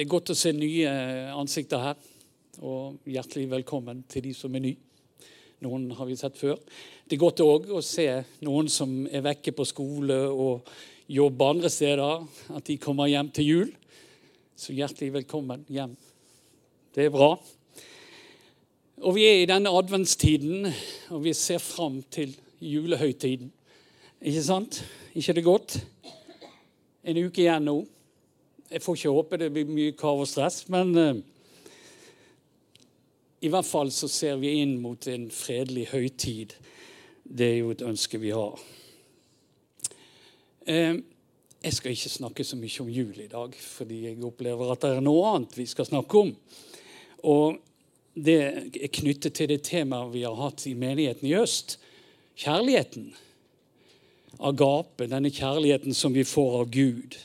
Det er godt å se nye ansikter her. Og hjertelig velkommen til de som er nye. Noen har vi sett før. Det er godt òg å se noen som er vekke på skole og jobber andre steder, at de kommer hjem til jul. Så hjertelig velkommen hjem. Det er bra. Og Vi er i denne adventstiden, og vi ser fram til julehøytiden. Ikke sant? Ikke det godt? En uke igjen nå. Jeg får ikke håpe det blir mye kav og stress, men uh, i hvert fall så ser vi inn mot en fredelig høytid. Det er jo et ønske vi har. Uh, jeg skal ikke snakke så mye om jul i dag, fordi jeg opplever at det er noe annet vi skal snakke om. Og det er knyttet til det temaet vi har hatt i menigheten i øst kjærligheten. Agape, denne kjærligheten som vi får av Gud.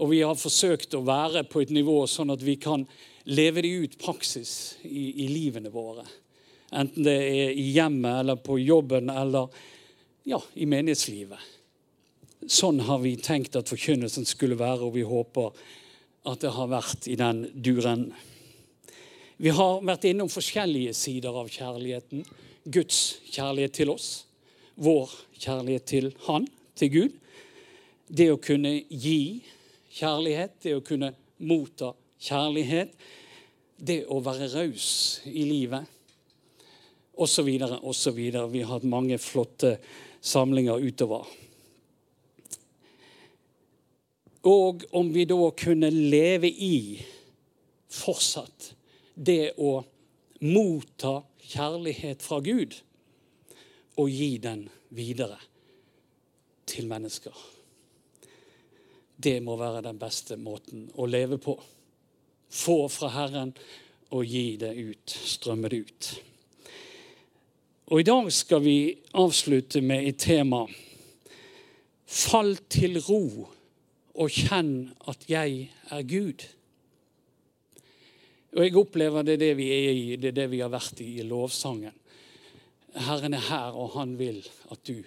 Og vi har forsøkt å være på et nivå sånn at vi kan leve det ut praksis i, i livene våre. Enten det er i hjemmet eller på jobben eller ja, i menighetslivet. Sånn har vi tenkt at forkynnelsen skulle være, og vi håper at det har vært i den duren. Vi har vært innom forskjellige sider av kjærligheten. Guds kjærlighet til oss vår kjærlighet til Han, til Gud. Det å kunne gi kjærlighet, det å kunne motta kjærlighet. Det å være raus i livet, osv., osv. Vi har hatt mange flotte samlinger utover. Og om vi da kunne leve i fortsatt det å motta kjærlighet fra Gud og gi den videre til mennesker. Det må være den beste måten å leve på. Få fra Herren og gi det ut, strømme det ut. Og I dag skal vi avslutte med et tema. Fall til ro og kjenn at jeg er Gud. Og Jeg opplever det er det vi er i, det er det vi har vært i i lovsangen. Herren er her, og han vil at du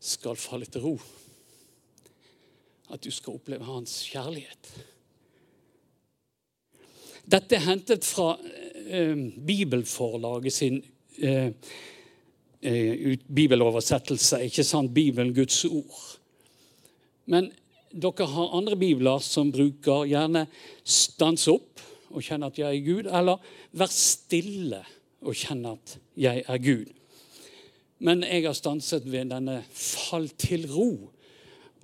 skal falle til ro. At du skal oppleve hans kjærlighet. Dette er hentet fra eh, Bibelforlaget sin eh, ut, bibeloversettelse. Ikke sant? Bibelen, Guds ord. Men dere har andre bibler som bruker gjerne 'stans opp' og kjenne at jeg er Gud, eller 'vær stille' og kjenne at jeg er Gud. Men jeg har stanset ved denne 'fall til ro'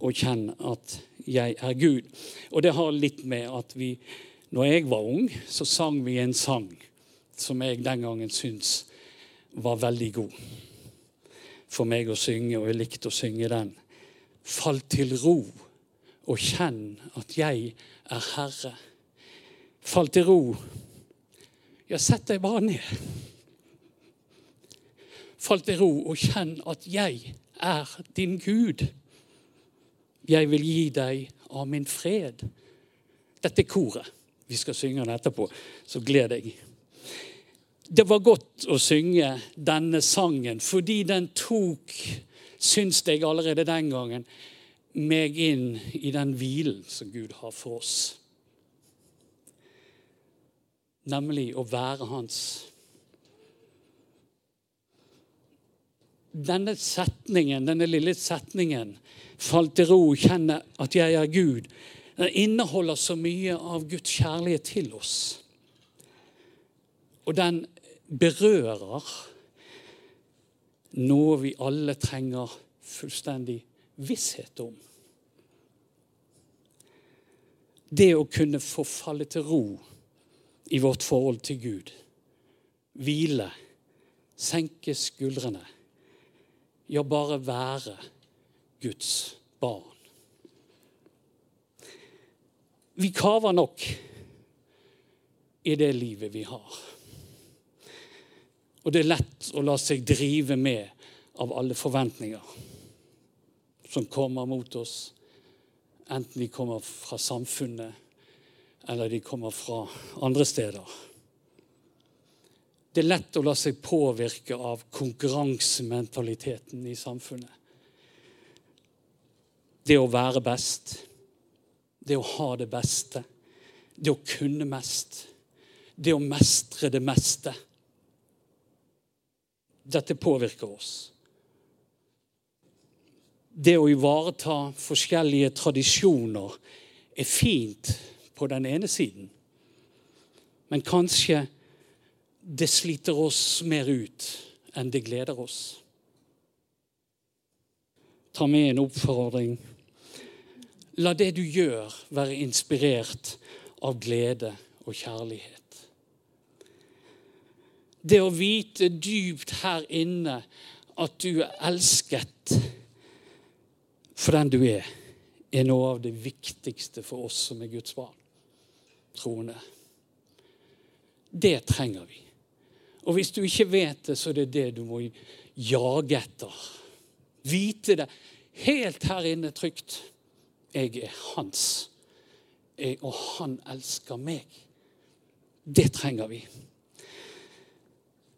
og kjenne at jeg er Gud. Og det har litt med at vi Når jeg var ung, så sang vi en sang som jeg den gangen syntes var veldig god for meg å synge, og jeg likte å synge den. Fall til ro og kjenn at jeg er Herre. Fall til ro. Ja, sett deg bare ned. Fall til ro og kjenn at jeg er din Gud. Jeg vil gi deg av min fred. Dette er koret. Vi skal synge den etterpå, så gled deg. Det var godt å synge denne sangen fordi den tok, syns jeg allerede den gangen, meg inn i den hvilen som Gud har for oss. Nemlig å være hans denne setningen, denne lille setningen, 'Fall til ro, kjenne at jeg er Gud', den inneholder så mye av Guds kjærlighet til oss. Og den berører noe vi alle trenger fullstendig visshet om. Det å kunne få falle til ro i vårt forhold til Gud. Hvile. Senke skuldrene ja, bare være Guds barn. Vi kaver nok i det livet vi har. Og det er lett å la seg drive med av alle forventninger som kommer mot oss, enten de kommer fra samfunnet eller de kommer fra andre steder. Det er lett å la seg påvirke av konkurransementaliteten i samfunnet. Det å være best, det å ha det beste, det å kunne mest. Det å mestre det meste. Dette påvirker oss. Det å ivareta forskjellige tradisjoner er fint på den ene siden. Men kanskje det sliter oss mer ut enn det gleder oss. Ta med en oppfordring. La det du gjør, være inspirert av glede og kjærlighet. Det å vite dypt her inne at du er elsket for den du er, er noe av det viktigste for oss som er Guds barn, troende. Det trenger vi. Og hvis du ikke vet det, så er det det du må jage etter. Vite det helt her inne trygt. Jeg er hans, jeg, og han elsker meg. Det trenger vi.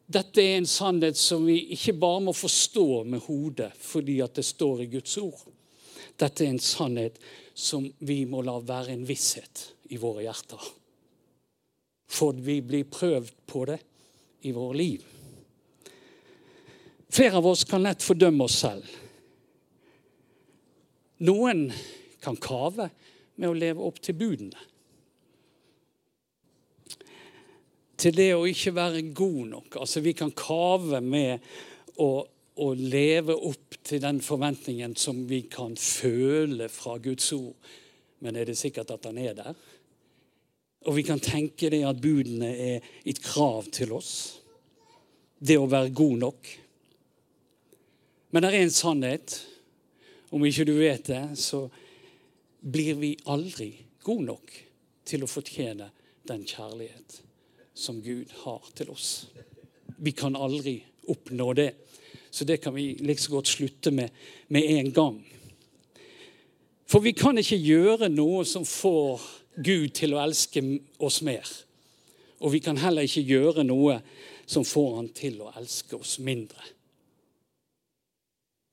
Dette er en sannhet som vi ikke bare må forstå med hodet fordi at det står i Guds ord. Dette er en sannhet som vi må la være en visshet i våre hjerter. For vi blir prøvd på det i våre liv. Flere av oss kan lett fordømme oss selv. Noen kan kave med å leve opp til budene. til det å ikke være god nok. Altså Vi kan kave med å, å leve opp til den forventningen som vi kan føle fra Guds ord. Men er det sikkert at han er der? Og vi kan tenke det at budene er et krav til oss. Det å være god nok. Men det er en sannhet. Om ikke du vet det, så blir vi aldri gode nok til å fortjene den kjærlighet som Gud har til oss. Vi kan aldri oppnå det. Så det kan vi liksom godt slutte med med en gang. For vi kan ikke gjøre noe som får Gud til å elske oss mer. Og vi kan heller ikke gjøre noe som får han til å elske oss mindre.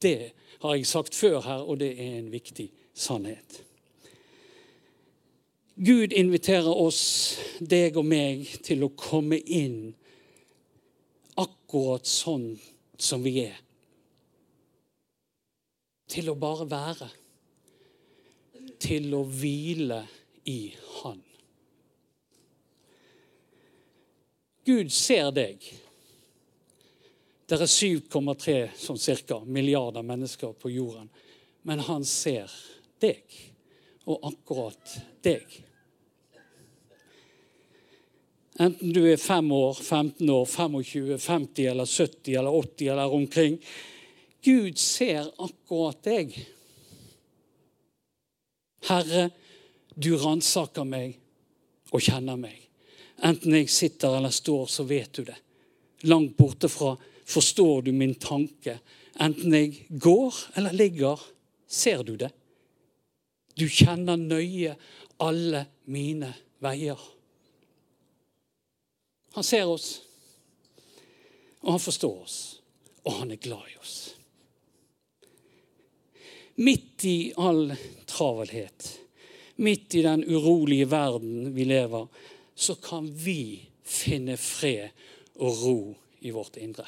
Det har jeg sagt før her, og det er en viktig sannhet. Gud inviterer oss, deg og meg, til å komme inn akkurat sånn som vi er. Til å bare være. Til å hvile i Han. Gud ser deg. Det er 7,3 sånn cirka, milliarder mennesker på jorden. Men han ser deg, og akkurat deg. Enten du er 5 år, 15 år, 25, 50 eller 70 eller 80 eller omkring. Gud ser akkurat deg. Herre, du ransaker meg og kjenner meg. Enten jeg sitter eller står, så vet du det. Langt borte fra forstår du min tanke. Enten jeg går eller ligger, ser du det. Du kjenner nøye alle mine veier. Han ser oss, og han forstår oss, og han er glad i oss. Midt i all travelhet, midt i den urolige verden vi lever, så kan vi finne fred og ro i vårt indre.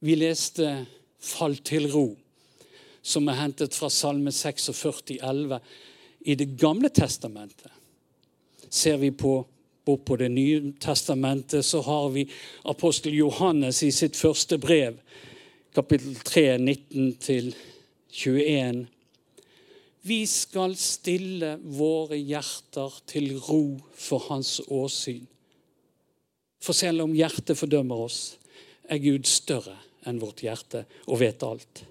Vi leste 'Fall til ro', som er hentet fra Salme 46, 11, i Det gamle testamentet. Ser vi på, bort på Det nye testamentet, så har vi apostel Johannes i sitt første brev, kapittel 3, 19-21. Vi skal stille våre hjerter til ro for hans åsyn. For selv om hjertet fordømmer oss, er Gud større enn vårt hjerte og vet alt.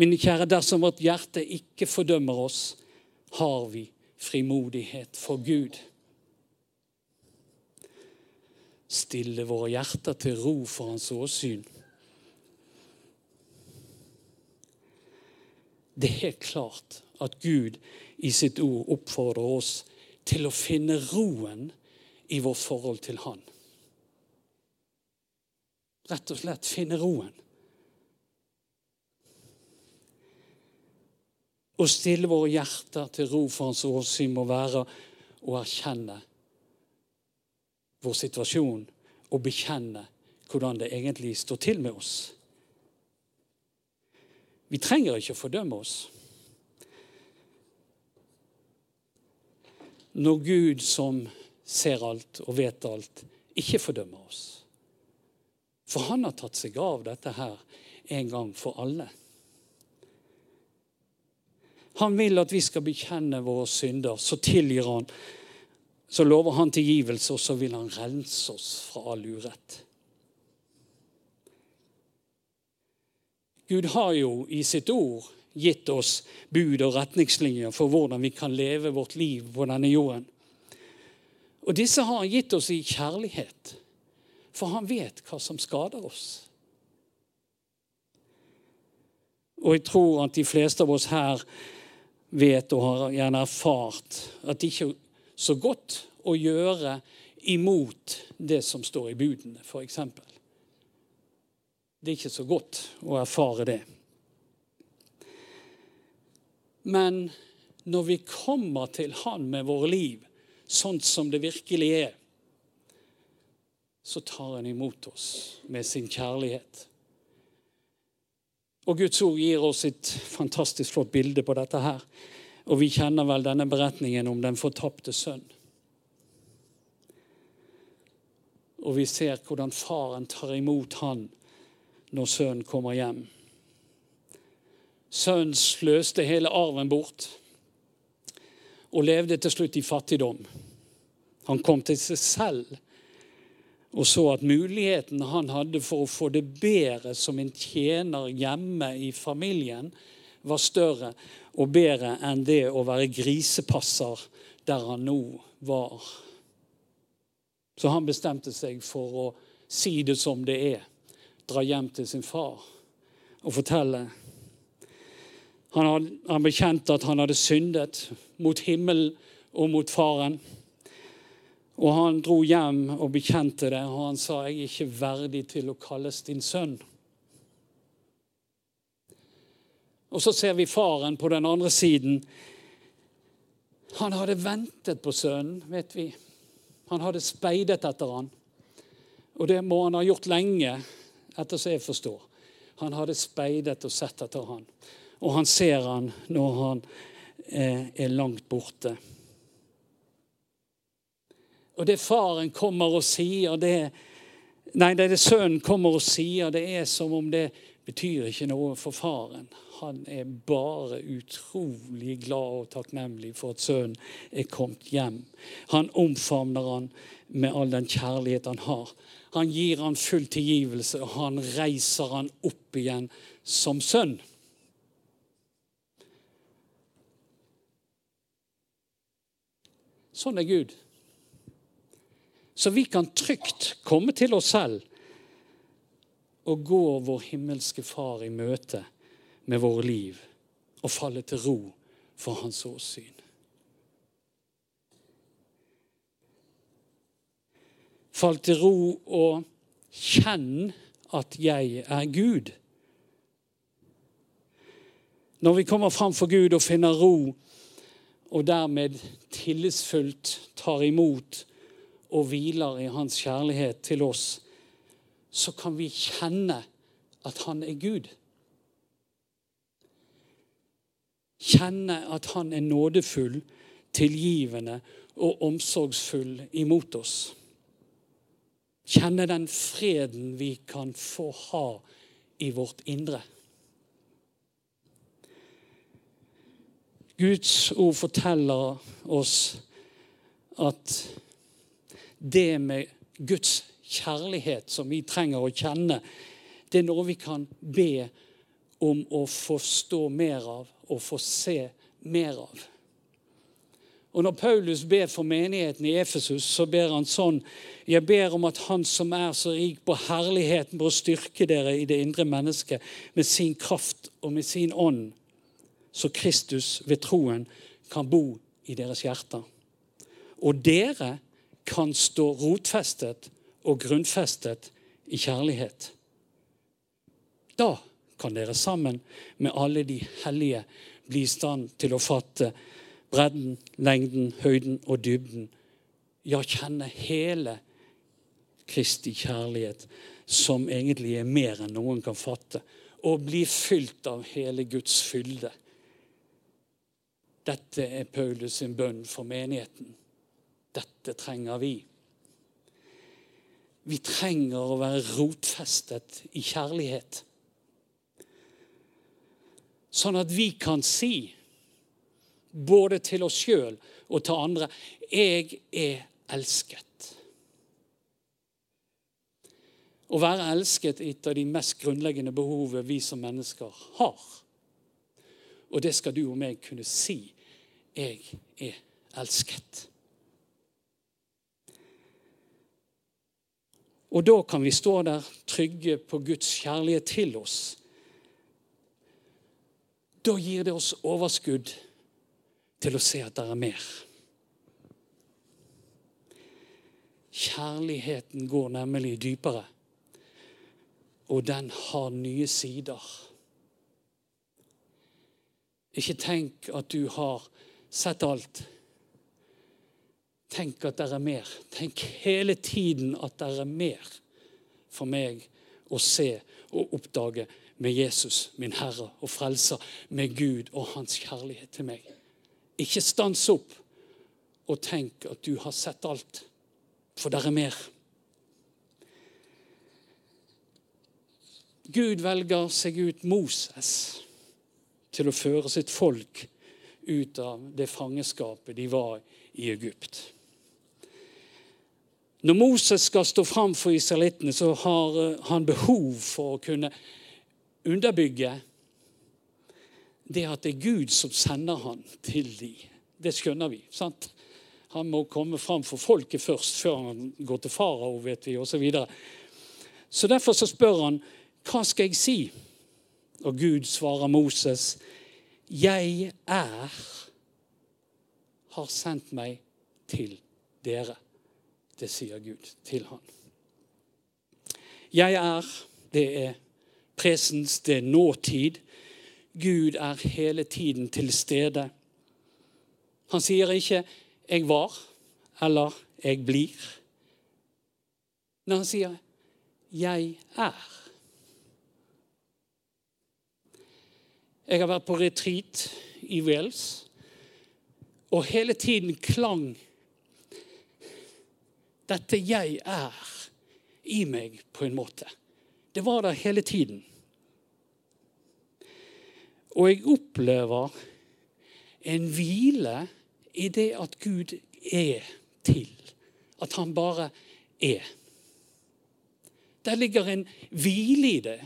Mine kjære, dersom vårt hjerte ikke fordømmer oss, har vi frimodighet for Gud. Stille våre hjerter til ro for hans åsyn. Det er helt klart at Gud i sitt ord oppfordrer oss til å finne roen i vårt forhold til Han. Rett og slett finne roen. Å stille våre hjerter til ro for Hans åsyn må være å erkjenne vår situasjon og bekjenne hvordan det egentlig står til med oss. Vi trenger ikke å fordømme oss. Når Gud, som ser alt og vet alt, ikke fordømmer oss. For han har tatt seg av dette her en gang for alle. Han vil at vi skal bekjenne våre synder. Så tilgir han. Så lover han tilgivelse, og så vil han rense oss fra all urett. Gud har jo i sitt ord gitt oss bud og retningslinjer for hvordan vi kan leve vårt liv på denne jorden. Og disse har han gitt oss i kjærlighet, for han vet hva som skader oss. Og jeg tror at de fleste av oss her vet og har gjerne erfart at det ikke er så godt å gjøre imot det som står i budene, f.eks. Det er ikke så godt å erfare det. Men når vi kommer til Han med våre liv, sånn som det virkelig er, så tar han imot oss med sin kjærlighet. Og Guds ord gir oss et fantastisk flott bilde på dette her. Og vi kjenner vel denne beretningen om den fortapte sønn. Og vi ser hvordan faren tar imot han når sønnen kommer hjem. Sønnen sløste hele arven bort og levde til slutt i fattigdom. Han kom til seg selv og så at muligheten han hadde for å få det bedre som en tjener hjemme i familien, var større og bedre enn det å være grisepasser der han nå var. Så han bestemte seg for å si det som det er. Dra hjem til sin far og fortelle. Han, han bekjente at han hadde syndet mot himmelen og mot faren. Og han dro hjem og bekjente det, og han sa, 'Jeg er ikke verdig til å kalles din sønn'. Og så ser vi faren på den andre siden. Han hadde ventet på sønnen, vet vi. Han hadde speidet etter han. Og det må han ha gjort lenge, etter som jeg forstår. Han hadde speidet og sett etter han. Og han ser han når han eh, er langt borte. Og det faren kommer og sier, det Nei, det det sønnen kommer og sier, det er som om det betyr ikke noe for faren. Han er bare utrolig glad og takknemlig for at sønnen er kommet hjem. Han omfavner han med all den kjærlighet han har. Han gir han full tilgivelse, og han reiser han opp igjen som sønn. Sånn er Gud. Så vi kan trygt komme til oss selv og gå vår himmelske Far i møte med våre liv og falle til ro for hans åsyn. Fall til ro og kjenn at jeg er Gud. Når vi kommer fram for Gud og finner ro, og dermed tillitsfullt tar imot og hviler i hans kjærlighet til oss, så kan vi kjenne at han er Gud. Kjenne at han er nådefull, tilgivende og omsorgsfull imot oss. Kjenne den freden vi kan få ha i vårt indre. Guds ord forteller oss at det med Guds kjærlighet som vi trenger å kjenne, det er noe vi kan be om å forstå mer av og få se mer av. Og Når Paulus ber for menigheten i Efesus, så ber han sånn Jeg ber om at Han som er så rik på herligheten, å styrke dere i det indre mennesket med sin kraft og med sin ånd, så Kristus ved troen kan bo i deres hjerter. Og dere kan stå rotfestet og grunnfestet i kjærlighet. Da kan dere sammen med alle de hellige bli i stand til å fatte bredden, lengden, høyden og dybden. Ja, kjenne hele Kristi kjærlighet, som egentlig er mer enn noen kan fatte. Og bli fylt av hele Guds fylde. Dette er Paulus sin bønn for menigheten. Dette trenger vi. Vi trenger å være rotfestet i kjærlighet. Sånn at vi kan si, både til oss sjøl og til andre, 'Jeg er elsket'. Å være elsket er et av de mest grunnleggende behovet vi som mennesker har. Og det skal du og meg kunne si. 'Jeg er elsket'. Og da kan vi stå der trygge på Guds kjærlighet til oss. Da gir det oss overskudd til å se at det er mer. Kjærligheten går nemlig dypere, og den har nye sider. Ikke tenk at du har sett alt. Tenk at det er mer. Tenk hele tiden at det er mer for meg å se og oppdage med Jesus, min Herre og Frelser, med Gud og Hans kjærlighet til meg. Ikke stans opp og tenk at du har sett alt, for det er mer. Gud velger seg ut Moses til å føre sitt folk ut av det fangeskapet de var i Egypt. Når Moses skal stå fram for israelittene, så har eh, han behov for å kunne underbygge det at det er Gud som sender han til dem. Det skjønner vi. sant? Han må komme fram for folket først, før han går til farao, vet vi, osv. Så, videre. så derfor så spør han, hva skal jeg si? Og Gud svarer Moses, jeg er har sendt meg til dere. Det sier Gud til han. Jeg er, det er presens, det er nåtid. Gud er hele tiden til stede. Han sier ikke 'jeg var' eller 'jeg blir'. Når han sier 'jeg er'. Jeg har vært på retreat i Wales, og hele tiden klang dette 'jeg er' i meg, på en måte. Det var der hele tiden. Og jeg opplever en hvile i det at Gud er til. At han bare er. Der ligger en hvile i det.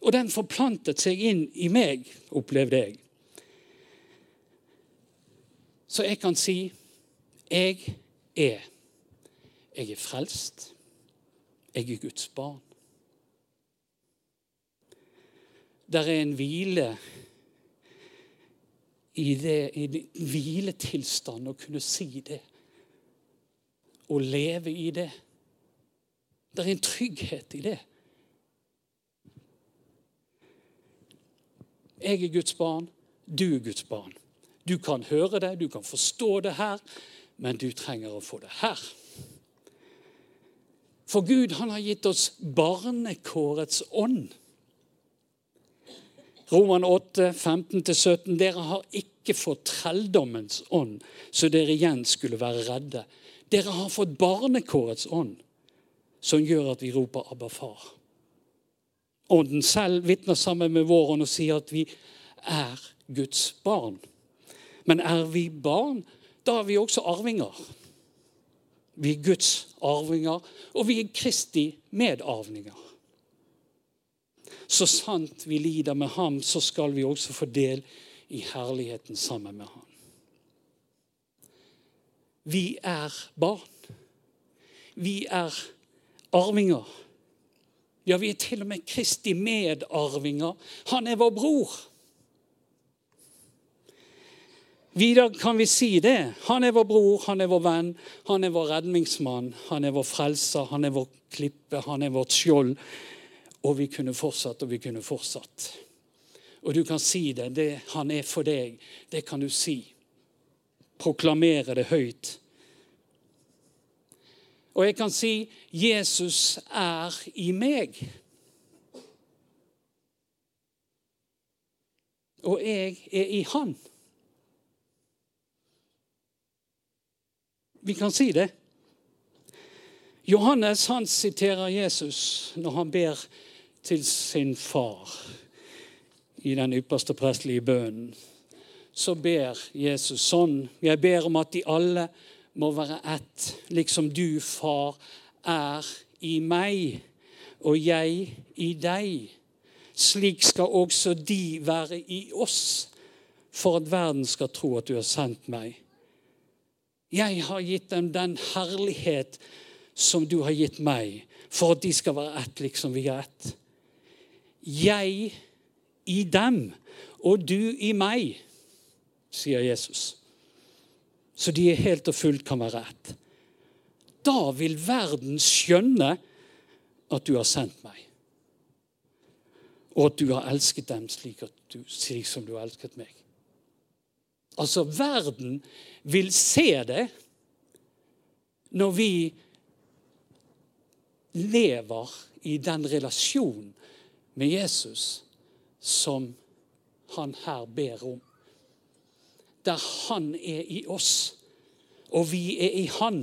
Og den forplantet seg inn i meg, opplevde jeg. Så jeg kan si 'jeg er'. Jeg er frelst. Jeg er Guds barn. Der er en hvile i det, i det hviletilstand å kunne si det. Å leve i det. Det er en trygghet i det. Jeg er Guds barn, du er Guds barn. Du kan høre det, du kan forstå det her, men du trenger å få det her. For Gud han har gitt oss barnekårets ånd. Roman 8, 15-17. Dere har ikke fått trelldommens ånd, så dere igjen skulle være redde. Dere har fått barnekårets ånd, som gjør at vi roper 'Abba, far'. Ånden selv vitner sammen med vår ånd og sier at vi er Guds barn. Men er vi barn, da er vi også arvinger. Vi er Guds arvinger, og vi er Kristi medarvninger. Så sant vi lider med ham, så skal vi også få del i herligheten sammen med ham. Vi er barn. Vi er arvinger. Ja, vi er til og med Kristi medarvinger. Han er vår bror. Videre kan vi si det. Han er vår bror, han er vår venn, han er vår redningsmann, han er vår frelser, han er vår klippe, han er vårt skjold. Og vi kunne fortsatt og vi kunne fortsatt. Og du kan si det. det. Han er for deg. Det kan du si. Proklamere det høyt. Og jeg kan si 'Jesus er i meg'. Og jeg er i Han. Vi kan si det. Johannes han siterer Jesus når han ber til sin far i den ypperste prestelige bønnen. Så ber Jesus sånn. Jeg ber om at de alle må være ett, liksom du, far, er i meg og jeg i deg. Slik skal også de være i oss, for at verden skal tro at du har sendt meg. Jeg har gitt dem den herlighet som du har gitt meg, for at de skal være ett, liksom vi er ett. Jeg i dem og du i meg, sier Jesus. Så de er helt og fullt kan være ett. Da vil verden skjønne at du har sendt meg. Og at du har elsket dem slik, du, slik som du har elsket meg. Altså, verden vil se det når vi lever i den relasjonen med Jesus som han her ber om. Der han er i oss, og vi er i han.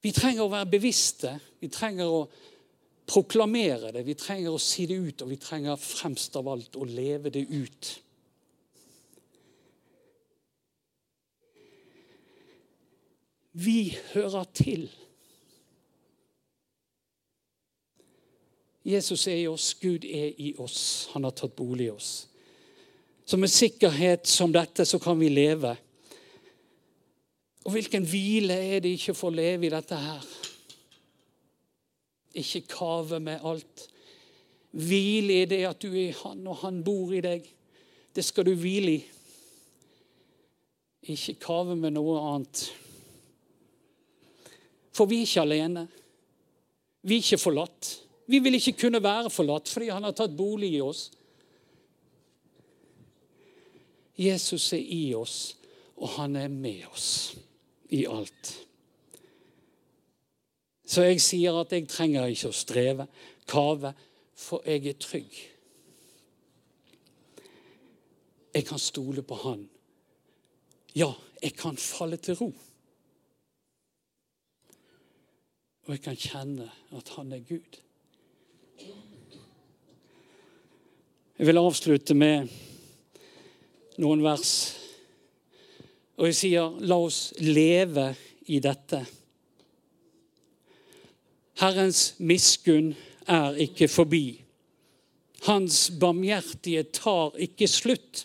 Vi trenger å være bevisste. Vi trenger å proklamere det. Vi trenger å si det ut, og vi trenger fremst av alt å leve det ut. Vi hører til. Jesus er i oss, Gud er i oss. Han har tatt bolig i oss. Så med sikkerhet som dette så kan vi leve. Og hvilken hvile er det ikke å leve i dette her? Ikke kave med alt. Hvile i det at du er i Han, og Han bor i deg. Det skal du hvile i. Ikke kave med noe annet. For vi er ikke alene. Vi er ikke forlatt. Vi vil ikke kunne være forlatt fordi han har tatt bolig i oss. Jesus er i oss, og han er med oss i alt. Så jeg sier at jeg trenger ikke å streve, kave, for jeg er trygg. Jeg kan stole på Han. Ja, jeg kan falle til ro. Og jeg kan kjenne at Han er Gud. Jeg vil avslutte med noen vers. Og jeg sier, la oss leve i dette. Herrens miskunn er ikke forbi. Hans barmhjertige tar ikke slutt.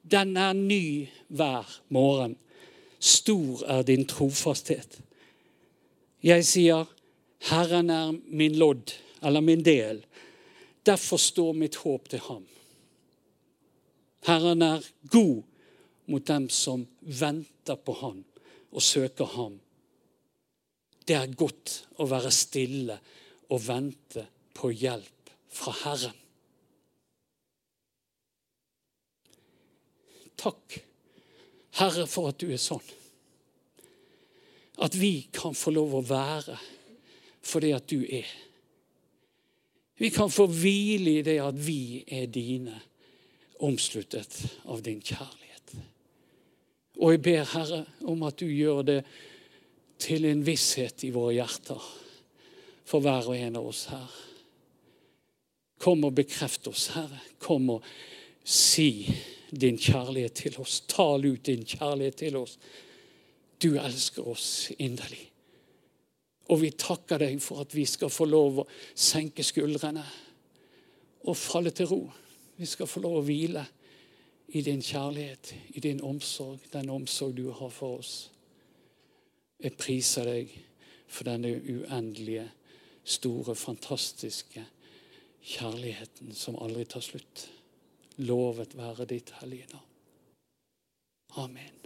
Den er ny hver morgen. Stor er din trofasthet. Jeg sier, Herren er min lodd, eller min del. Derfor står mitt håp til ham. Herren er god mot dem som venter på ham og søker ham. Det er godt å være stille og vente på hjelp fra Herren. Takk, Herre, for at du er sånn. At vi kan få lov å være fordi at du er. Vi kan få hvile i det at vi er dine, omsluttet av din kjærlighet. Og jeg ber, Herre, om at du gjør det til en visshet i våre hjerter for hver og en av oss her. Kom og bekreft oss, Herre. Kom og si din kjærlighet til oss. Tal ut din kjærlighet til oss. Du elsker oss inderlig. Og vi takker deg for at vi skal få lov å senke skuldrene og falle til ro. Vi skal få lov å hvile i din kjærlighet, i din omsorg, den omsorg du har for oss. Jeg priser deg for denne uendelige, store, fantastiske kjærligheten som aldri tar slutt. Lovet være ditt hellige navn. Amen.